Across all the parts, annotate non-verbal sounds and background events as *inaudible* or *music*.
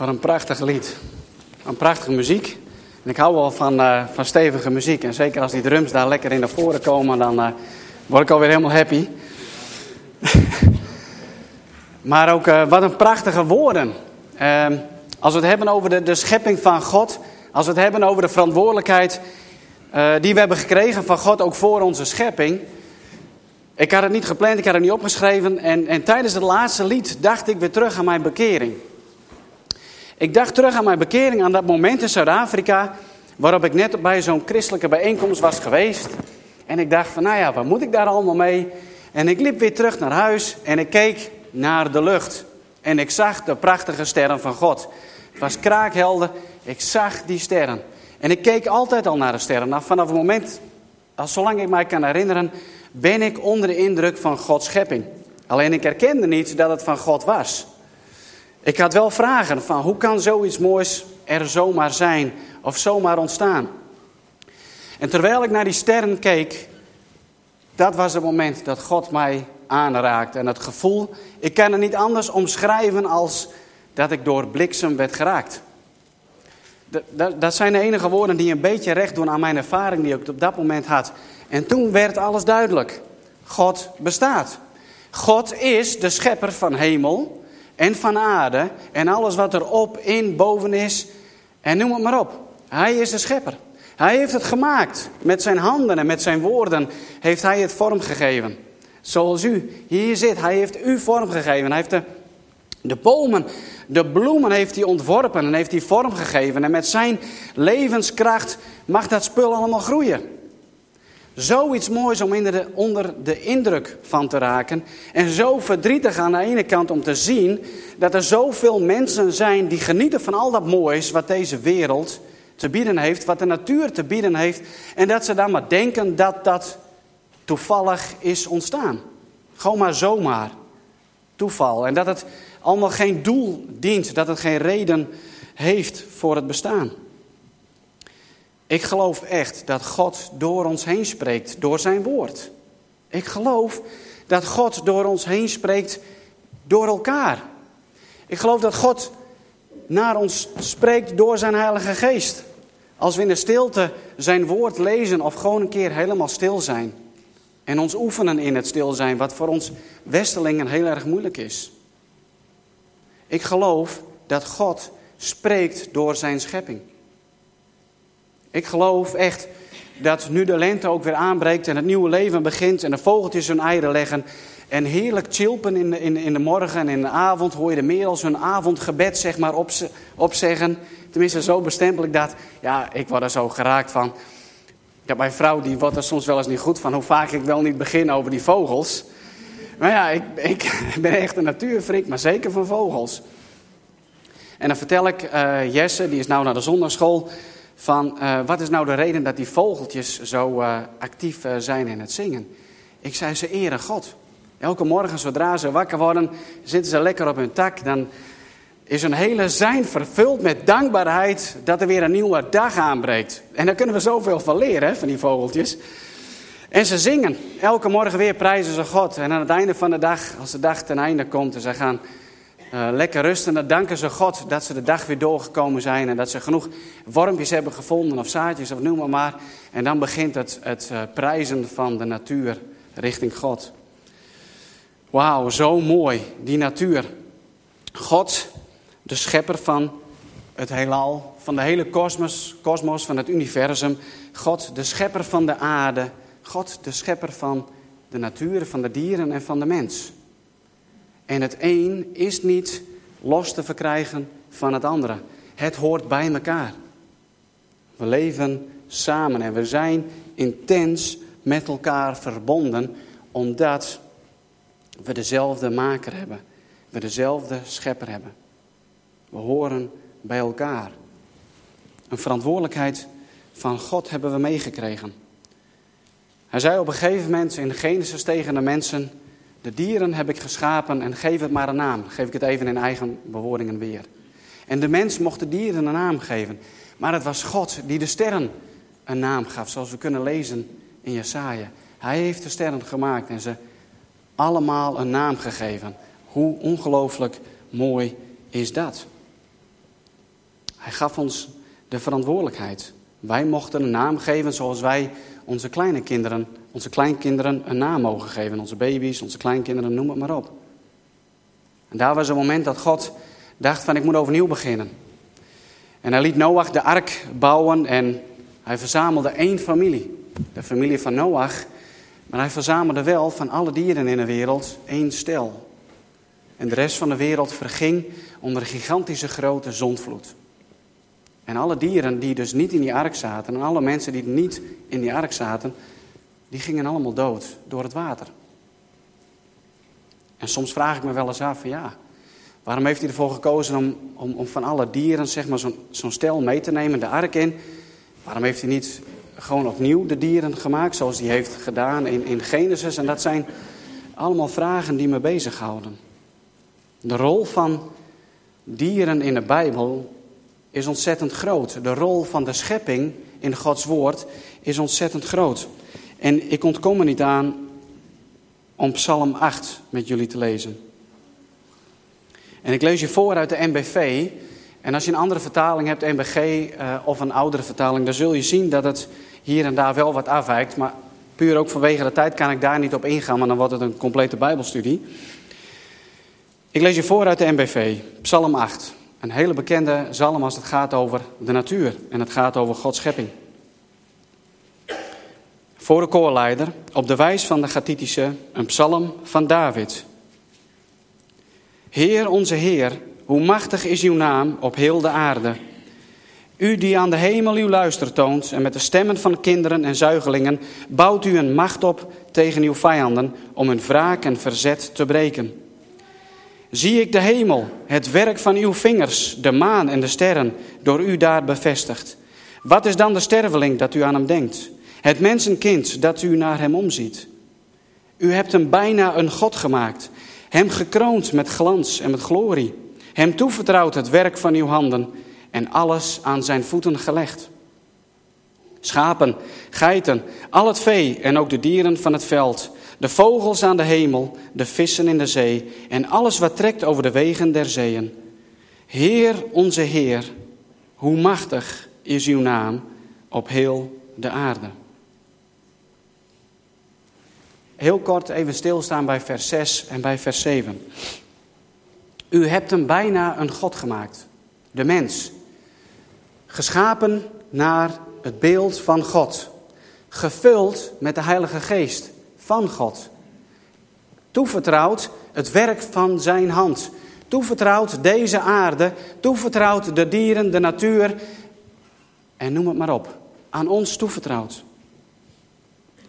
Wat een prachtig lied. Een prachtige muziek. En ik hou wel van, uh, van stevige muziek. En zeker als die drums daar lekker in naar voren komen, dan uh, word ik alweer helemaal happy. *laughs* maar ook uh, wat een prachtige woorden. Ehm, als we het hebben over de, de schepping van God. Als we het hebben over de verantwoordelijkheid die we hebben gekregen van God ook voor onze schepping. Ik had het niet gepland, ik had het niet opgeschreven. En, en tijdens het laatste lied dacht ik weer terug aan mijn bekering. Ik dacht terug aan mijn bekering aan dat moment in Zuid-Afrika, waarop ik net bij zo'n christelijke bijeenkomst was geweest. En ik dacht van, nou ja, wat moet ik daar allemaal mee? En ik liep weer terug naar huis en ik keek naar de lucht. En ik zag de prachtige sterren van God. Het was kraakhelder, ik zag die sterren. En ik keek altijd al naar de sterren. Nou, vanaf het moment, zolang ik mij kan herinneren, ben ik onder de indruk van Gods schepping. Alleen ik herkende niet dat het van God was. Ik had wel vragen van hoe kan zoiets moois er zomaar zijn of zomaar ontstaan. En terwijl ik naar die sterren keek, dat was het moment dat God mij aanraakte. En het gevoel, ik kan het niet anders omschrijven als dat ik door bliksem werd geraakt. Dat zijn de enige woorden die een beetje recht doen aan mijn ervaring die ik op dat moment had. En toen werd alles duidelijk. God bestaat. God is de schepper van hemel en van aarde en alles wat er op, in, boven is. En noem het maar op. Hij is de schepper. Hij heeft het gemaakt. Met zijn handen en met zijn woorden heeft hij het vormgegeven. Zoals u hier zit. Hij heeft u vormgegeven. Hij heeft de, de bomen, de bloemen heeft hij ontworpen en heeft hij vormgegeven. En met zijn levenskracht mag dat spul allemaal groeien. Zoiets moois om de, onder de indruk van te raken. En zo verdrietig aan de ene kant om te zien dat er zoveel mensen zijn die genieten van al dat moois wat deze wereld te bieden heeft, wat de natuur te bieden heeft. En dat ze dan maar denken dat dat toevallig is ontstaan. Gewoon maar zomaar. Toeval. En dat het allemaal geen doel dient, dat het geen reden heeft voor het bestaan. Ik geloof echt dat God door ons heen spreekt, door zijn woord. Ik geloof dat God door ons heen spreekt, door elkaar. Ik geloof dat God naar ons spreekt door zijn Heilige Geest. Als we in de stilte zijn woord lezen of gewoon een keer helemaal stil zijn. En ons oefenen in het stil zijn, wat voor ons Westelingen heel erg moeilijk is. Ik geloof dat God spreekt door zijn schepping. Ik geloof echt dat nu de lente ook weer aanbreekt en het nieuwe leven begint en de vogeltjes hun eieren leggen en heerlijk chilpen in de, in, in de morgen en in de avond hoor je de merels hun avondgebed zeg maar op, opzeggen. Tenminste, zo bestempel ik dat. Ja, ik word er zo geraakt van. Ja, mijn vrouw die wordt er soms wel eens niet goed van hoe vaak ik wel niet begin over die vogels. Maar ja, ik, ik *laughs* ben echt een natuurfreak, maar zeker van vogels. En dan vertel ik uh, Jesse, die is nou naar de zondagschool van uh, wat is nou de reden dat die vogeltjes zo uh, actief uh, zijn in het zingen. Ik zei, ze eren God. Elke morgen zodra ze wakker worden, zitten ze lekker op hun tak. Dan is hun hele zijn vervuld met dankbaarheid dat er weer een nieuwe dag aanbreekt. En daar kunnen we zoveel van leren, van die vogeltjes. En ze zingen. Elke morgen weer prijzen ze God. En aan het einde van de dag, als de dag ten einde komt en ze gaan uh, lekker rusten. Dan danken ze God dat ze de dag weer doorgekomen zijn. En dat ze genoeg wormpjes hebben gevonden of zaadjes of noem maar maar. En dan begint het, het uh, prijzen van de natuur richting God. Wauw, zo mooi, die natuur. God, de schepper van het heelal, van de hele kosmos, kosmos, van het universum. God, de schepper van de aarde. God, de schepper van de natuur, van de dieren en van de mens. En het een is niet los te verkrijgen van het andere. Het hoort bij elkaar. We leven samen en we zijn intens met elkaar verbonden omdat we dezelfde maker hebben. We dezelfde schepper hebben. We horen bij elkaar. Een verantwoordelijkheid van God hebben we meegekregen. Hij zei op een gegeven moment in Genesis tegen de mensen: de dieren heb ik geschapen en geef het maar een naam. Geef ik het even in eigen bewoordingen weer. En de mens mocht de dieren een naam geven. Maar het was God die de sterren een naam gaf, zoals we kunnen lezen in Jesaja. Hij heeft de sterren gemaakt en ze allemaal een naam gegeven. Hoe ongelooflijk mooi is dat? Hij gaf ons de verantwoordelijkheid. Wij mochten een naam geven zoals wij onze kleine kinderen, onze kleinkinderen een naam mogen geven. Onze baby's, onze kleinkinderen, noem het maar op. En daar was een moment dat God dacht van ik moet overnieuw beginnen. En hij liet Noach de ark bouwen en hij verzamelde één familie. De familie van Noach. Maar hij verzamelde wel van alle dieren in de wereld één stel. En de rest van de wereld verging onder een gigantische grote zondvloed. En alle dieren die dus niet in die ark zaten, en alle mensen die niet in die ark zaten, die gingen allemaal dood door het water. En soms vraag ik me wel eens af, ja, waarom heeft hij ervoor gekozen om, om, om van alle dieren zeg maar, zo'n stel mee te nemen, de ark in? Waarom heeft hij niet gewoon opnieuw de dieren gemaakt, zoals hij heeft gedaan in, in Genesis? En dat zijn allemaal vragen die me bezighouden. De rol van dieren in de Bijbel is ontzettend groot. De rol van de schepping in Gods woord is ontzettend groot. En ik ontkom er niet aan om Psalm 8 met jullie te lezen. En ik lees je voor uit de NBV. En als je een andere vertaling hebt, NBG uh, eh, of een oudere vertaling, dan zul je zien dat het hier en daar wel wat afwijkt. Maar puur ook vanwege de tijd kan ik daar niet op ingaan, maar dan wordt het een complete Bijbelstudie. Ik lees je voor uit de NBV, Psalm 8. Een hele bekende psalm als het gaat over de natuur en het gaat over Gods schepping. Voor de koorleider, op de wijs van de Gathitische, een psalm van David. Heer onze Heer, hoe machtig is uw naam op heel de aarde. U die aan de hemel uw luister toont en met de stemmen van kinderen en zuigelingen bouwt u een macht op tegen uw vijanden om hun wraak en verzet te breken. Zie ik de hemel, het werk van uw vingers, de maan en de sterren, door u daar bevestigd. Wat is dan de sterveling dat u aan hem denkt? Het mensenkind dat u naar hem omziet. U hebt hem bijna een God gemaakt, hem gekroond met glans en met glorie, hem toevertrouwd het werk van uw handen en alles aan zijn voeten gelegd. Schapen, geiten, al het vee en ook de dieren van het veld, de vogels aan de hemel, de vissen in de zee en alles wat trekt over de wegen der zeeën. Heer onze Heer, hoe machtig is uw naam op heel de aarde. Heel kort even stilstaan bij vers 6 en bij vers 7. U hebt hem bijna een God gemaakt, de mens. Geschapen naar het beeld van God. Gevuld met de Heilige Geest van God. Toevertrouwd het werk van zijn hand. Toevertrouwd deze aarde. Toevertrouwd de dieren, de natuur. En noem het maar op. Aan ons toevertrouwd.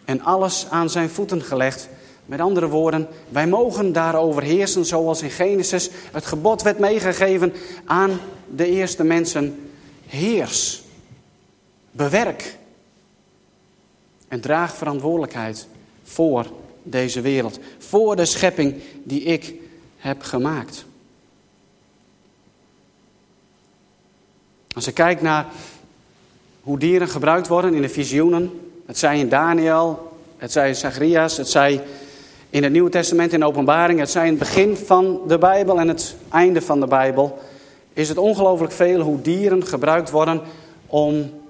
En alles aan zijn voeten gelegd. Met andere woorden, wij mogen daarover heersen zoals in Genesis het gebod werd meegegeven aan de eerste mensen. Heers, bewerk en draag verantwoordelijkheid voor deze wereld. Voor de schepping die ik heb gemaakt. Als ik kijk naar hoe dieren gebruikt worden in de visioenen. Het zij in Daniel, het zij in Zacharias, het zij in het Nieuwe Testament in openbaring. Het zij in het begin van de Bijbel en het einde van de Bijbel. Is het ongelooflijk veel hoe dieren gebruikt worden om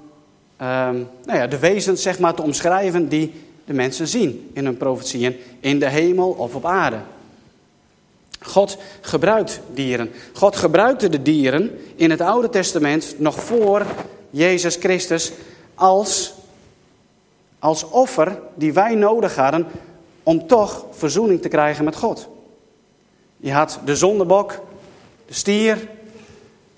nou ja, de wezens zeg maar, te omschrijven die de mensen zien in hun profetieën, in de hemel of op aarde. God gebruikt dieren. God gebruikte de dieren in het Oude Testament nog voor Jezus Christus als, als offer die wij nodig hadden om toch verzoening te krijgen met God. Je had de zondebok, de stier,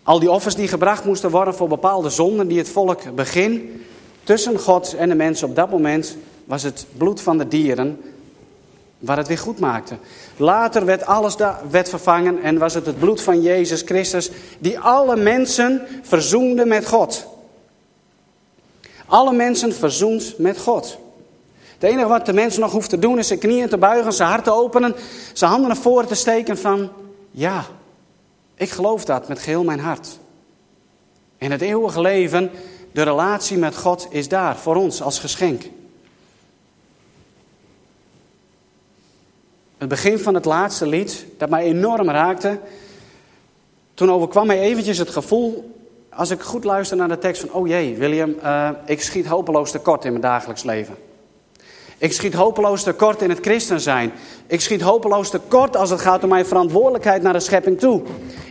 al die offers die gebracht moesten worden voor bepaalde zonden die het volk begin tussen God en de mensen op dat moment was het bloed van de dieren waar het weer goed maakte. Later werd alles werd vervangen en was het het bloed van Jezus Christus die alle mensen verzoende met God. Alle mensen verzoend met God. Het enige wat de mens nog hoeft te doen is zijn knieën te buigen, zijn hart te openen, zijn handen naar voren te steken van ja, ik geloof dat met geheel mijn hart. En het eeuwige leven, de relatie met God is daar voor ons als geschenk. Het begin van het laatste lied, dat mij enorm raakte. Toen overkwam mij eventjes het gevoel als ik goed luister naar de tekst van, oh jee, William, uh, ik schiet hopeloos tekort in mijn dagelijks leven. Ik schiet hopeloos tekort in het christen zijn. Ik schiet hopeloos tekort als het gaat om mijn verantwoordelijkheid naar de schepping toe.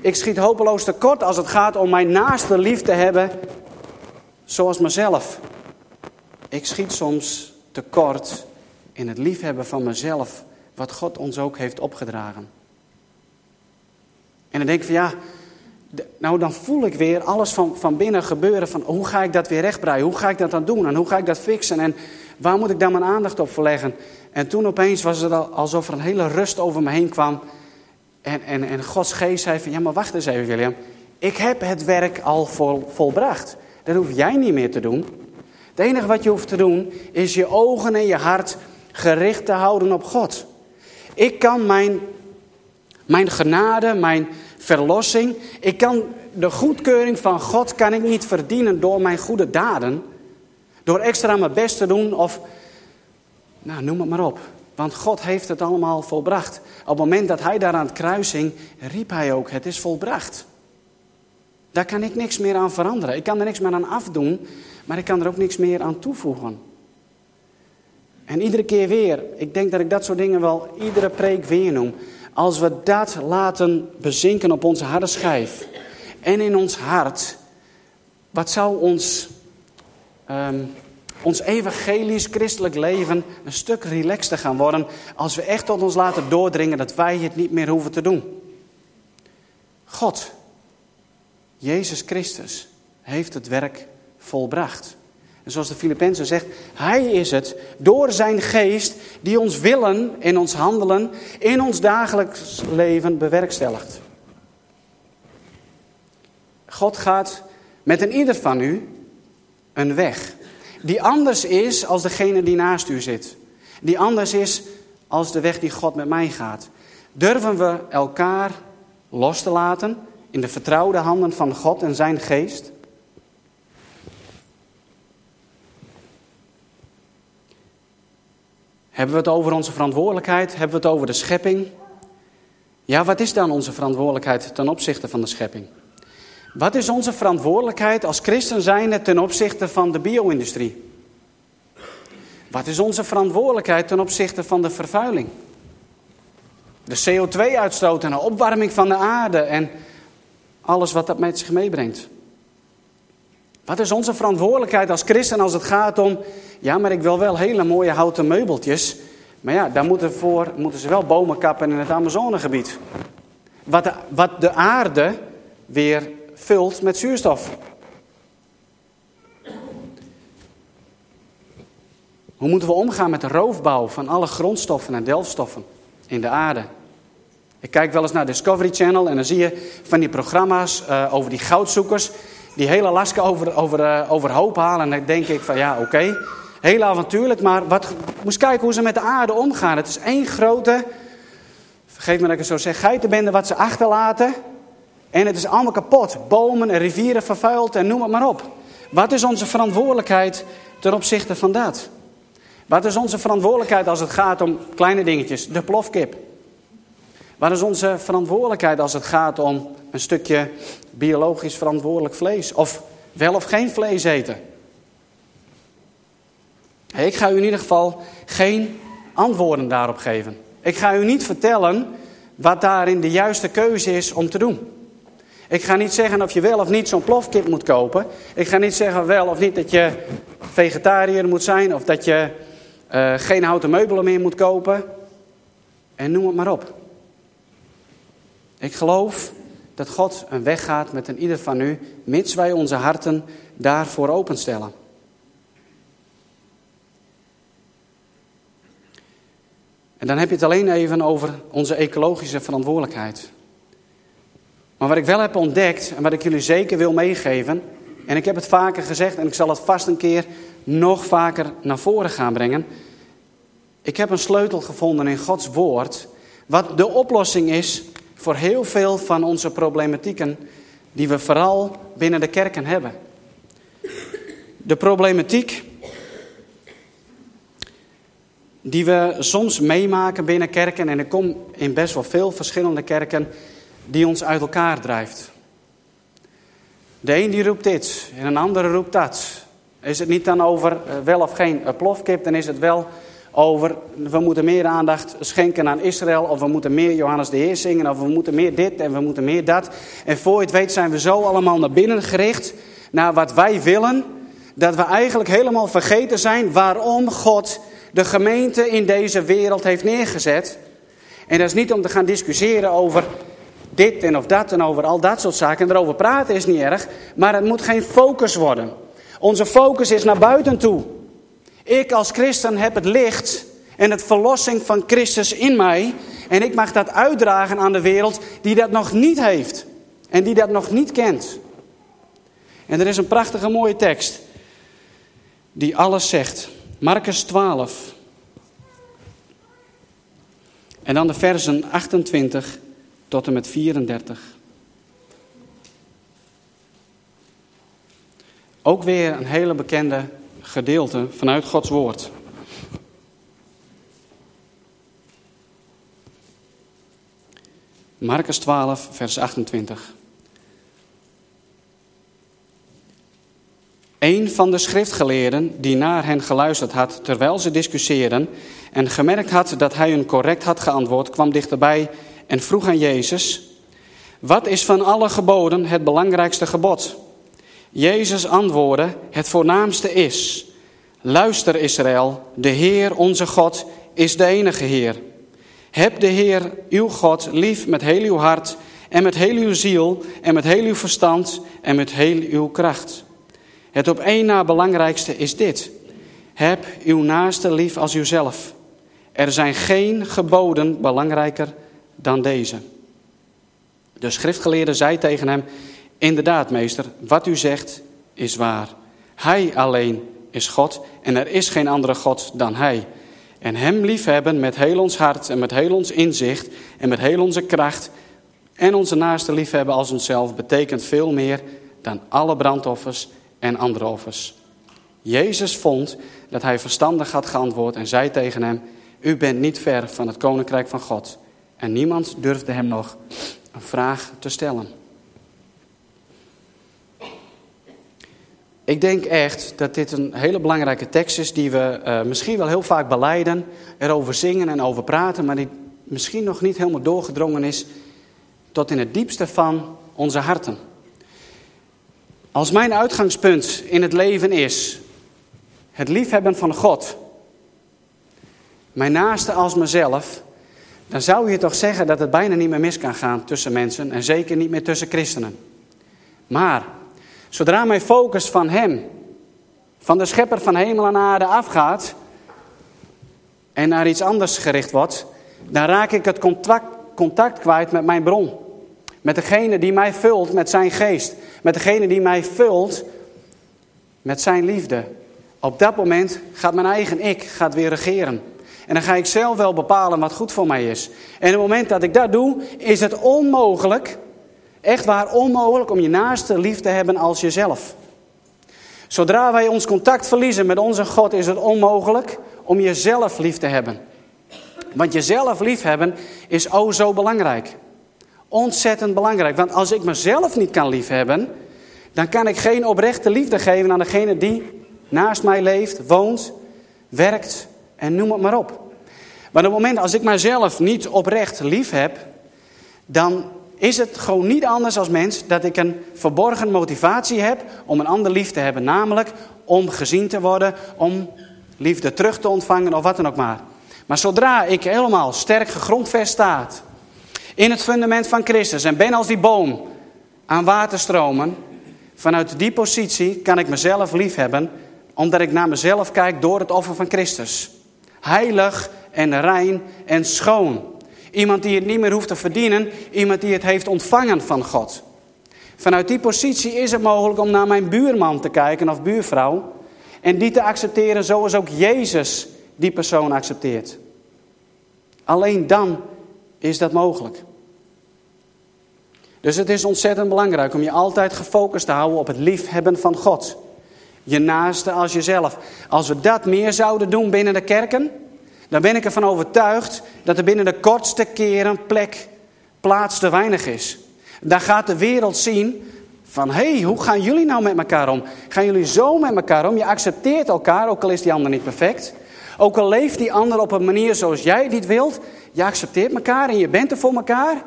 Ik schiet hopeloos tekort als het gaat om mijn naaste lief te hebben zoals mezelf. Ik schiet soms tekort in het liefhebben van mezelf, wat God ons ook heeft opgedragen. En dan denk ik van ja, nou dan voel ik weer alles van, van binnen gebeuren. Van hoe ga ik dat weer rechtbreien? Hoe ga ik dat dan doen? En hoe ga ik dat fixen? En waar moet ik dan mijn aandacht op verleggen? En toen opeens was het alsof er een hele rust over me heen kwam. En, en, en Gods geest zei van ja maar wacht eens even William. Ik heb het werk al vol, volbracht. Dat hoef jij niet meer te doen. Het enige wat je hoeft te doen is je ogen en je hart gericht te houden op God. Ik kan mijn, mijn genade, mijn verlossing, ik kan de goedkeuring van God kan ik niet verdienen door mijn goede daden. Door extra mijn best te doen of, nou noem het maar op. Want God heeft het allemaal volbracht. Op het moment dat hij daar aan het kruis hing, riep hij ook, het is volbracht. Daar kan ik niks meer aan veranderen. Ik kan er niks meer aan afdoen, maar ik kan er ook niks meer aan toevoegen. En iedere keer weer, ik denk dat ik dat soort dingen wel iedere preek weer noem. Als we dat laten bezinken op onze harde schijf en in ons hart, wat zou ons, um, ons evangelisch christelijk leven een stuk relaxter gaan worden als we echt tot ons laten doordringen dat wij het niet meer hoeven te doen. God, Jezus Christus, heeft het werk volbracht. En zoals de Filippenzen zegt, Hij is het door zijn geest die ons willen in ons handelen, in ons dagelijks leven bewerkstelligt. God gaat met een ieder van u een weg die anders is als degene die naast u zit. Die anders is als de weg die God met mij gaat. Durven we elkaar los te laten in de vertrouwde handen van God en zijn geest? Hebben we het over onze verantwoordelijkheid? Hebben we het over de schepping? Ja, wat is dan onze verantwoordelijkheid ten opzichte van de schepping? Wat is onze verantwoordelijkheid als christen zijnde ten opzichte van de bio-industrie? Wat is onze verantwoordelijkheid ten opzichte van de vervuiling? De CO2-uitstoot en de opwarming van de aarde en alles wat dat met zich meebrengt. Wat is onze verantwoordelijkheid als christen als het gaat om... ja, maar ik wil wel hele mooie houten meubeltjes... maar ja, daar moeten, voor, moeten ze wel bomen kappen in het Amazonegebied. Wat de, wat de aarde weer vult met zuurstof. Hoe moeten we omgaan met de roofbouw van alle grondstoffen en delfstoffen in de aarde? Ik kijk wel eens naar Discovery Channel en dan zie je van die programma's uh, over die goudzoekers die hele Alaska over, over, uh, overhoop halen. En dan denk ik van ja, oké, okay, heel avontuurlijk, maar wat, moest kijken hoe ze met de aarde omgaan. Het is één grote, vergeef me dat ik het zo zeg, geitenbende wat ze achterlaten. En het is allemaal kapot. Bomen en rivieren vervuild en noem het maar op. Wat is onze verantwoordelijkheid ten opzichte van dat? Wat is onze verantwoordelijkheid als het gaat om kleine dingetjes? De plofkip. Wat is onze verantwoordelijkheid als het gaat om een stukje biologisch verantwoordelijk vlees? Of wel of geen vlees eten? Ik ga u in ieder geval geen antwoorden daarop geven. Ik ga u niet vertellen wat daarin de juiste keuze is om te doen. Ik ga niet zeggen of je wel of niet zo'n plofkip moet kopen. Ik ga niet zeggen wel of niet dat je vegetariër moet zijn of dat je uh, geen houten meubelen meer moet kopen. En noem het maar op. Ik geloof dat God een weg gaat met een ieder van u, mits wij onze harten daarvoor openstellen. En dan heb je het alleen even over onze ecologische verantwoordelijkheid. Maar wat ik wel heb ontdekt en wat ik jullie zeker wil meegeven, en ik heb het vaker gezegd en ik zal het vast een keer nog vaker naar voren gaan brengen. Ik heb een sleutel gevonden in Gods woord, wat de oplossing is voor heel veel van onze problematieken die we vooral binnen de kerken hebben. De problematiek die we soms meemaken binnen kerken, en ik kom in best wel veel verschillende kerken, die ons uit elkaar drijft. De een die roept dit en een andere roept dat. Is het niet dan over eh, wel of geen plofkip, dan is het wel over we moeten meer aandacht schenken aan Israël, of we moeten meer Johannes de Heer zingen, of we moeten meer dit en we moeten meer dat. En voor je het weet zijn we zo allemaal naar binnen gericht, naar wat wij willen, dat we eigenlijk helemaal vergeten zijn waarom God de gemeente in deze wereld heeft neergezet. En dat is niet om te gaan discussiëren over dit en of dat en over al dat soort zaken. En erover praten is niet erg, maar het moet geen focus worden. Onze focus is naar buiten toe. Ik als christen heb het licht en het verlossing van Christus in mij. En ik mag dat uitdragen aan de wereld die dat nog niet heeft. En die dat nog niet kent. En er is een prachtige mooie tekst die alles zegt. Marcus 12. En dan de versen 28 tot en met 34. Ook weer een hele bekende gedeelte vanuit Gods woord. Marcus 12, vers 28. Een van de schriftgeleerden die naar hen geluisterd had terwijl ze discussieerden en gemerkt had dat hij hun correct had geantwoord, kwam dichterbij en vroeg aan Jezus: Wat is van alle geboden het belangrijkste gebod? Jezus antwoordde: Het voornaamste is: Luister Israël, de Heer onze God is de enige Heer. Heb de Heer uw God lief met heel uw hart en met heel uw ziel en met heel uw verstand en met heel uw kracht. Het op één na belangrijkste is dit. Heb uw naaste lief als uzelf. Er zijn geen geboden belangrijker dan deze. De schriftgeleerde zei tegen hem, inderdaad meester, wat u zegt is waar. Hij alleen is God en er is geen andere God dan Hij. En Hem liefhebben met heel ons hart en met heel ons inzicht en met heel onze kracht en onze naaste liefhebben als onszelf betekent veel meer dan alle brandoffers en andere offers. Jezus vond dat hij verstandig had geantwoord en zei tegen hem, u bent niet ver van het koninkrijk van God. En niemand durfde hem nog een vraag te stellen. Ik denk echt dat dit een hele belangrijke tekst is die we uh, misschien wel heel vaak beleiden, erover zingen en over praten, maar die misschien nog niet helemaal doorgedrongen is tot in het diepste van onze harten. Als mijn uitgangspunt in het leven is het liefhebben van God, mijn naaste als mezelf, dan zou je toch zeggen dat het bijna niet meer mis kan gaan tussen mensen en zeker niet meer tussen christenen. Maar zodra mijn focus van Hem, van de schepper van hemel en aarde afgaat en naar iets anders gericht wordt, dan raak ik het contact, contact kwijt met mijn bron. Met degene die mij vult met zijn geest. Met degene die mij vult met zijn liefde. Op dat moment gaat mijn eigen ik gaat weer regeren. En dan ga ik zelf wel bepalen wat goed voor mij is. En op het moment dat ik dat doe, is het onmogelijk, echt waar onmogelijk, om je naaste lief te hebben als jezelf. Zodra wij ons contact verliezen met onze God, is het onmogelijk om jezelf lief te hebben. Want jezelf lief hebben is o zo belangrijk. Ontzettend belangrijk. Want als ik mezelf niet kan liefhebben, dan kan ik geen oprechte liefde geven aan degene die naast mij leeft, woont, werkt en noem het maar op. Maar op het moment als ik mijzelf niet oprecht lief heb, dan is het gewoon niet anders als mens dat ik een verborgen motivatie heb om een ander lief te hebben. Namelijk om gezien te worden, om liefde terug te ontvangen of wat dan ook maar. Maar zodra ik helemaal sterk gegrondvest staat in het fundament van Christus en ben als die boom aan waterstromen, vanuit die positie kan ik mezelf lief hebben, omdat ik naar mezelf kijk door het offer van Christus. Heilig en rein en schoon. Iemand die het niet meer hoeft te verdienen, iemand die het heeft ontvangen van God. Vanuit die positie is het mogelijk om naar mijn buurman te kijken of buurvrouw en die te accepteren zoals ook Jezus die persoon accepteert. Alleen dan is dat mogelijk. Dus het is ontzettend belangrijk om je altijd gefocust te houden op het liefhebben van God. Je naaste als jezelf. Als we dat meer zouden doen binnen de kerken, dan ben ik ervan overtuigd dat er binnen de kortste keren plek, plaats te weinig is. Dan gaat de wereld zien Van hé, hey, hoe gaan jullie nou met elkaar om? Gaan jullie zo met elkaar om? Je accepteert elkaar, ook al is die ander niet perfect. Ook al leeft die ander op een manier zoals jij niet wilt. Je accepteert elkaar en je bent er voor elkaar.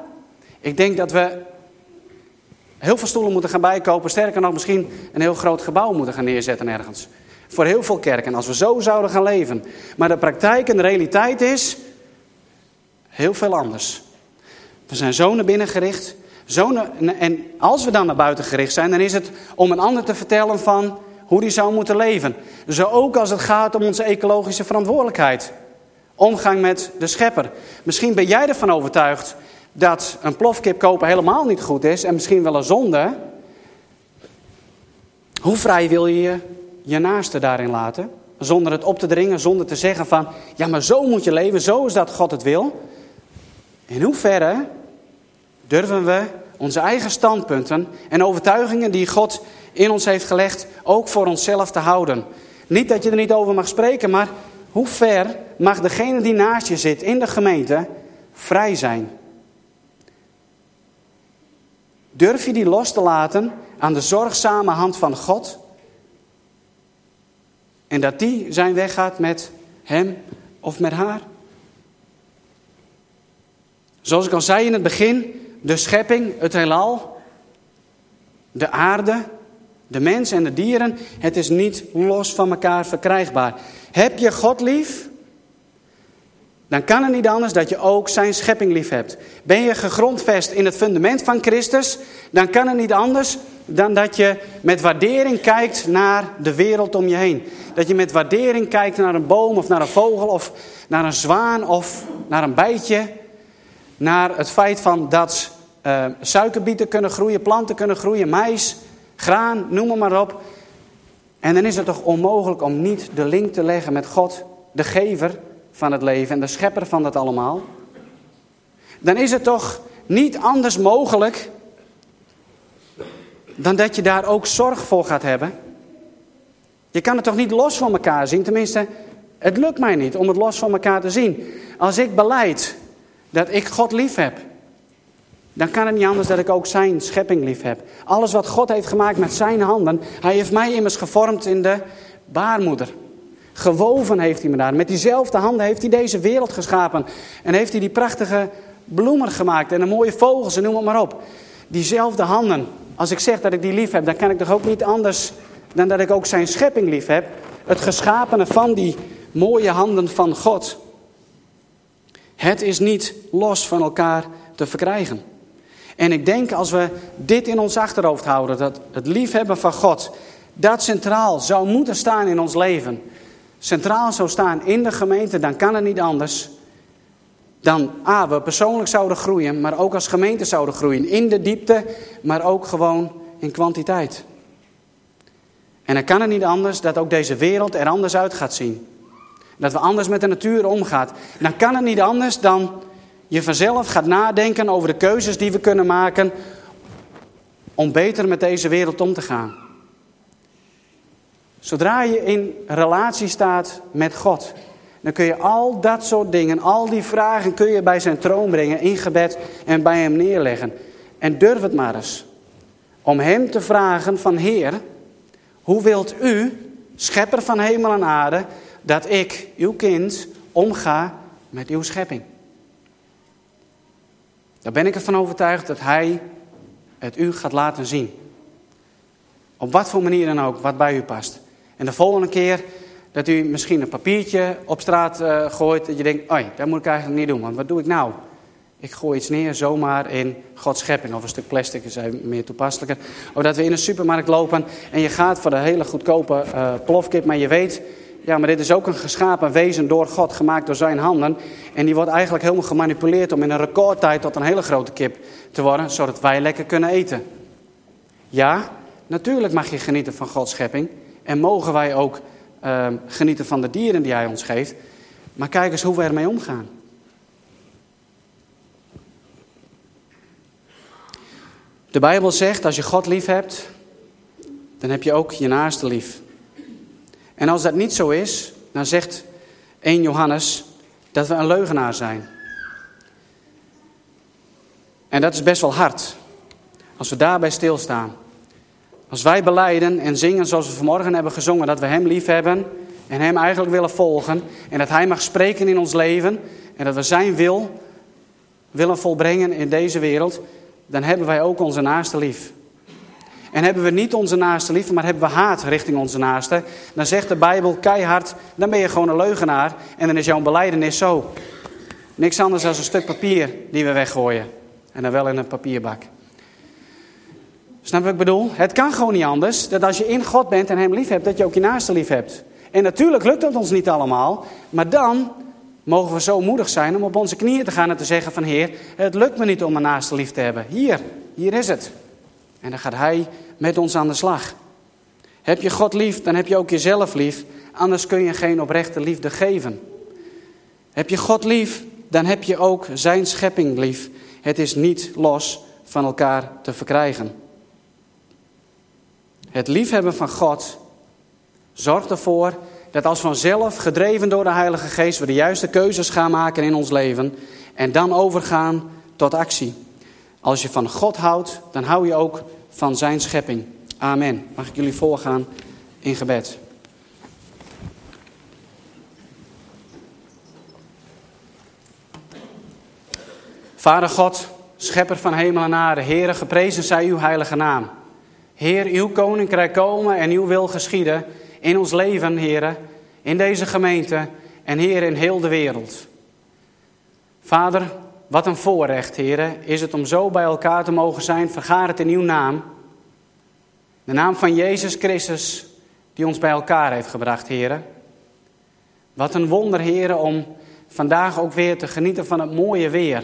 Ik denk dat we heel veel stoelen moeten gaan bijkopen. Sterker nog, misschien een heel groot gebouw moeten gaan neerzetten ergens. Voor heel veel kerken, als we zo zouden gaan leven. Maar de praktijk en de realiteit is heel veel anders. We zijn zo naar binnen gericht. Zo en als we dan naar buiten gericht zijn, dan is het om een ander te vertellen van hoe die zou moeten leven. Zo ook als het gaat om onze ecologische verantwoordelijkheid. Omgang met de schepper. Misschien ben jij ervan overtuigd dat een plofkip kopen helemaal niet goed is en misschien wel een zonde. Hoe vrij wil je je, je naaste daarin laten? Zonder het op te dringen, zonder te zeggen van, ja maar zo moet je leven, zo is dat God het wil. In hoeverre durven we onze eigen standpunten en overtuigingen die God in ons heeft gelegd, ook voor onszelf te houden? Niet dat je er niet over mag spreken, maar hoe ver mag degene die naast je zit in de gemeente vrij zijn? Durf je die los te laten aan de zorgzame hand van God? En dat die zijn weg gaat met hem of met haar? Zoals ik al zei in het begin, de schepping, het heelal, de aarde, de mens en de dieren, het is niet los van elkaar verkrijgbaar. Heb je God lief? Dan kan het niet anders dat je ook zijn schepping lief hebt. Ben je gegrondvest in het fundament van Christus, dan kan het niet anders dan dat je met waardering kijkt naar de wereld om je heen. Dat je met waardering kijkt naar een boom of naar een vogel of naar een zwaan of naar een bijtje. Naar het feit van dat uh, suikerbieten kunnen groeien, planten kunnen groeien, mais, graan, noem maar op. En dan is het toch onmogelijk om niet de link te leggen met God, de gever van het leven en de schepper van dat allemaal. Dan is het toch niet anders mogelijk dan dat je daar ook zorg voor gaat hebben. Je kan het toch niet los van elkaar zien? Tenminste, het lukt mij niet om het los van elkaar te zien. Als ik beleid dat ik God lief heb, dan kan het niet anders dat ik ook zijn schepping lief heb. Alles wat God heeft gemaakt met zijn handen, hij heeft mij immers gevormd in de baarmoeder. Gewoven heeft hij me daar. Met diezelfde handen heeft hij deze wereld geschapen. En heeft hij die prachtige bloemen gemaakt en de mooie vogels en noem het maar op. Diezelfde handen. Als ik zeg dat ik die lief heb, dan kan ik toch ook niet anders dan dat ik ook zijn schepping lief heb. Het geschapene van die mooie handen van God. Het is niet los van elkaar te verkrijgen. En ik denk als we dit in ons achterhoofd houden, dat het liefhebben van God, dat centraal zou moeten staan in ons leven. Centraal zou staan in de gemeente, dan kan het niet anders. Dan A, we persoonlijk zouden groeien, maar ook als gemeente zouden groeien. In de diepte, maar ook gewoon in kwantiteit. En dan kan het niet anders dat ook deze wereld er anders uit gaat zien. Dat we anders met de natuur omgaan. Dan kan het niet anders dan je vanzelf gaat nadenken over de keuzes die we kunnen maken om beter met deze wereld om te gaan. Zodra je in relatie staat met God, dan kun je al dat soort dingen, al die vragen kun je bij zijn troon brengen in gebed en bij hem neerleggen. En durf het maar eens om hem te vragen van Heer, hoe wilt u, schepper van hemel en aarde, dat ik, uw kind, omga met uw schepping? Daar ben ik ervan overtuigd dat hij het u gaat laten zien. Op wat voor manier dan ook, wat bij u past. En de volgende keer dat u misschien een papiertje op straat uh, gooit, dat je denkt, oi, dat moet ik eigenlijk niet doen, want wat doe ik nou? Ik gooi iets neer zomaar in Gods schepping. Of een stuk plastic is meer toepasselijker. Of dat we in een supermarkt lopen en je gaat voor de hele goedkope uh, plofkip, maar je weet, ja, maar dit is ook een geschapen wezen door God, gemaakt door zijn handen. En die wordt eigenlijk helemaal gemanipuleerd om in een recordtijd tot een hele grote kip te worden, zodat wij lekker kunnen eten. Ja, natuurlijk mag je genieten van Gods schepping. En mogen wij ook uh, genieten van de dieren die hij ons geeft. Maar kijk eens hoe we ermee omgaan. De Bijbel zegt, als je God lief hebt, dan heb je ook je naaste lief. En als dat niet zo is, dan zegt 1 Johannes dat we een leugenaar zijn. En dat is best wel hard. Als we daarbij stilstaan. Als wij beleiden en zingen zoals we vanmorgen hebben gezongen, dat we Hem lief hebben en Hem eigenlijk willen volgen en dat Hij mag spreken in ons leven en dat we Zijn wil willen volbrengen in deze wereld, dan hebben wij ook onze naaste lief. En hebben we niet onze naaste lief, maar hebben we haat richting onze naaste, dan zegt de Bijbel keihard, dan ben je gewoon een leugenaar en dan is jouw beleidenis zo. Niks anders dan een stuk papier die we weggooien. En dan wel in een papierbak. Snap wat ik bedoel? Het kan gewoon niet anders dat als je in God bent en Hem lief hebt, dat je ook je naaste lief hebt. En natuurlijk lukt dat ons niet allemaal, maar dan mogen we zo moedig zijn om op onze knieën te gaan en te zeggen van Heer, het lukt me niet om mijn naaste lief te hebben. Hier, hier is het. En dan gaat Hij met ons aan de slag. Heb je God lief, dan heb je ook jezelf lief. Anders kun je geen oprechte liefde geven. Heb je God lief, dan heb je ook zijn schepping lief. Het is niet los van elkaar te verkrijgen. Het liefhebben van God zorgt ervoor dat als vanzelf, gedreven door de Heilige Geest, we de juiste keuzes gaan maken in ons leven en dan overgaan tot actie. Als je van God houdt, dan hou je ook van zijn schepping. Amen. Mag ik jullie voorgaan in gebed? Vader God, schepper van hemel en aarde, Heere, geprezen zij uw heilige naam. Heer, uw koninkrijk komen en uw wil geschieden in ons leven, Heere, in deze gemeente en Heer in heel de wereld. Vader, wat een voorrecht, Heere, is het om zo bij elkaar te mogen zijn. Vergaar het in uw naam. De naam van Jezus Christus, die ons bij elkaar heeft gebracht, Heere. Wat een wonder, Heere, om vandaag ook weer te genieten van het mooie weer.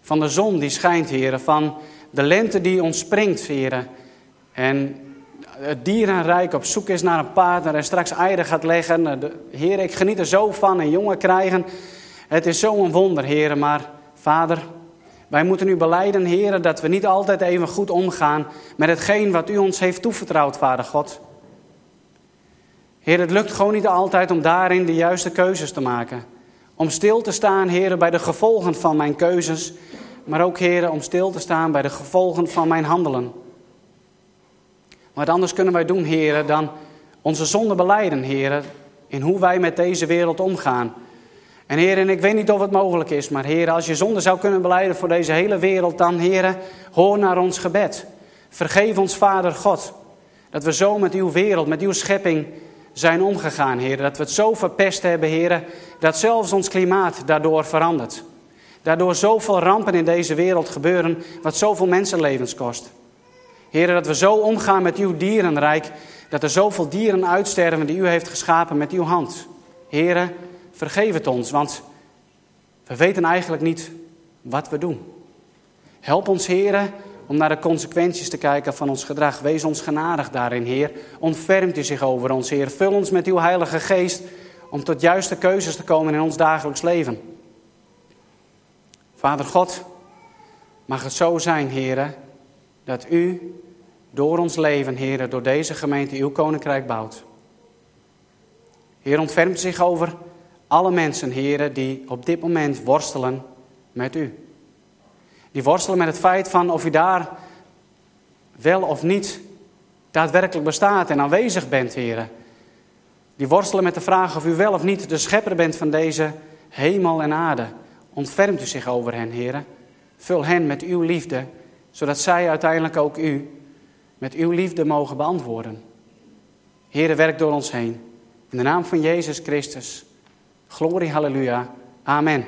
Van de zon die schijnt, Heere. Van de lente die ontspringt, Heere. En het dierenrijk op zoek is naar een partner en straks eieren gaat leggen. Heer, ik geniet er zo van en jongen krijgen. Het is zo'n wonder, Heer. Maar Vader, wij moeten u beleiden, Heer, dat we niet altijd even goed omgaan met hetgeen wat u ons heeft toevertrouwd, Vader God. Heer, het lukt gewoon niet altijd om daarin de juiste keuzes te maken. Om stil te staan, Heer, bij de gevolgen van mijn keuzes. Maar ook, Heer, om stil te staan bij de gevolgen van mijn handelen. Wat anders kunnen wij doen, heren, dan onze zonde beleiden, heren, in hoe wij met deze wereld omgaan. En heren, ik weet niet of het mogelijk is, maar heren, als je zonde zou kunnen beleiden voor deze hele wereld, dan heren, hoor naar ons gebed. Vergeef ons, Vader God, dat we zo met uw wereld, met uw schepping zijn omgegaan, heren. Dat we het zo verpest hebben, heren, dat zelfs ons klimaat daardoor verandert. Daardoor zoveel rampen in deze wereld gebeuren, wat zoveel mensenlevens kost. Heren, dat we zo omgaan met uw dierenrijk, dat er zoveel dieren uitsterven die u heeft geschapen met uw hand. Heren, vergeef het ons, want we weten eigenlijk niet wat we doen. Help ons, heren, om naar de consequenties te kijken van ons gedrag. Wees ons genadig daarin, Heer. Ontfermt u zich over ons, Heer. Vul ons met uw Heilige Geest om tot juiste keuzes te komen in ons dagelijks leven. Vader God, mag het zo zijn, Heren, dat u door ons leven, Heer, door deze gemeente uw koninkrijk bouwt. Heer, ontfermt zich over alle mensen, Heer, die op dit moment worstelen met u. Die worstelen met het feit van of u daar wel of niet daadwerkelijk bestaat en aanwezig bent, Heer. Die worstelen met de vraag of u wel of niet de schepper bent van deze hemel en aarde. Ontfermt u zich over hen, Heer. Vul hen met uw liefde, zodat zij uiteindelijk ook u met uw liefde mogen beantwoorden. Heere, werk door ons heen. In de naam van Jezus Christus. Glorie, halleluja. Amen.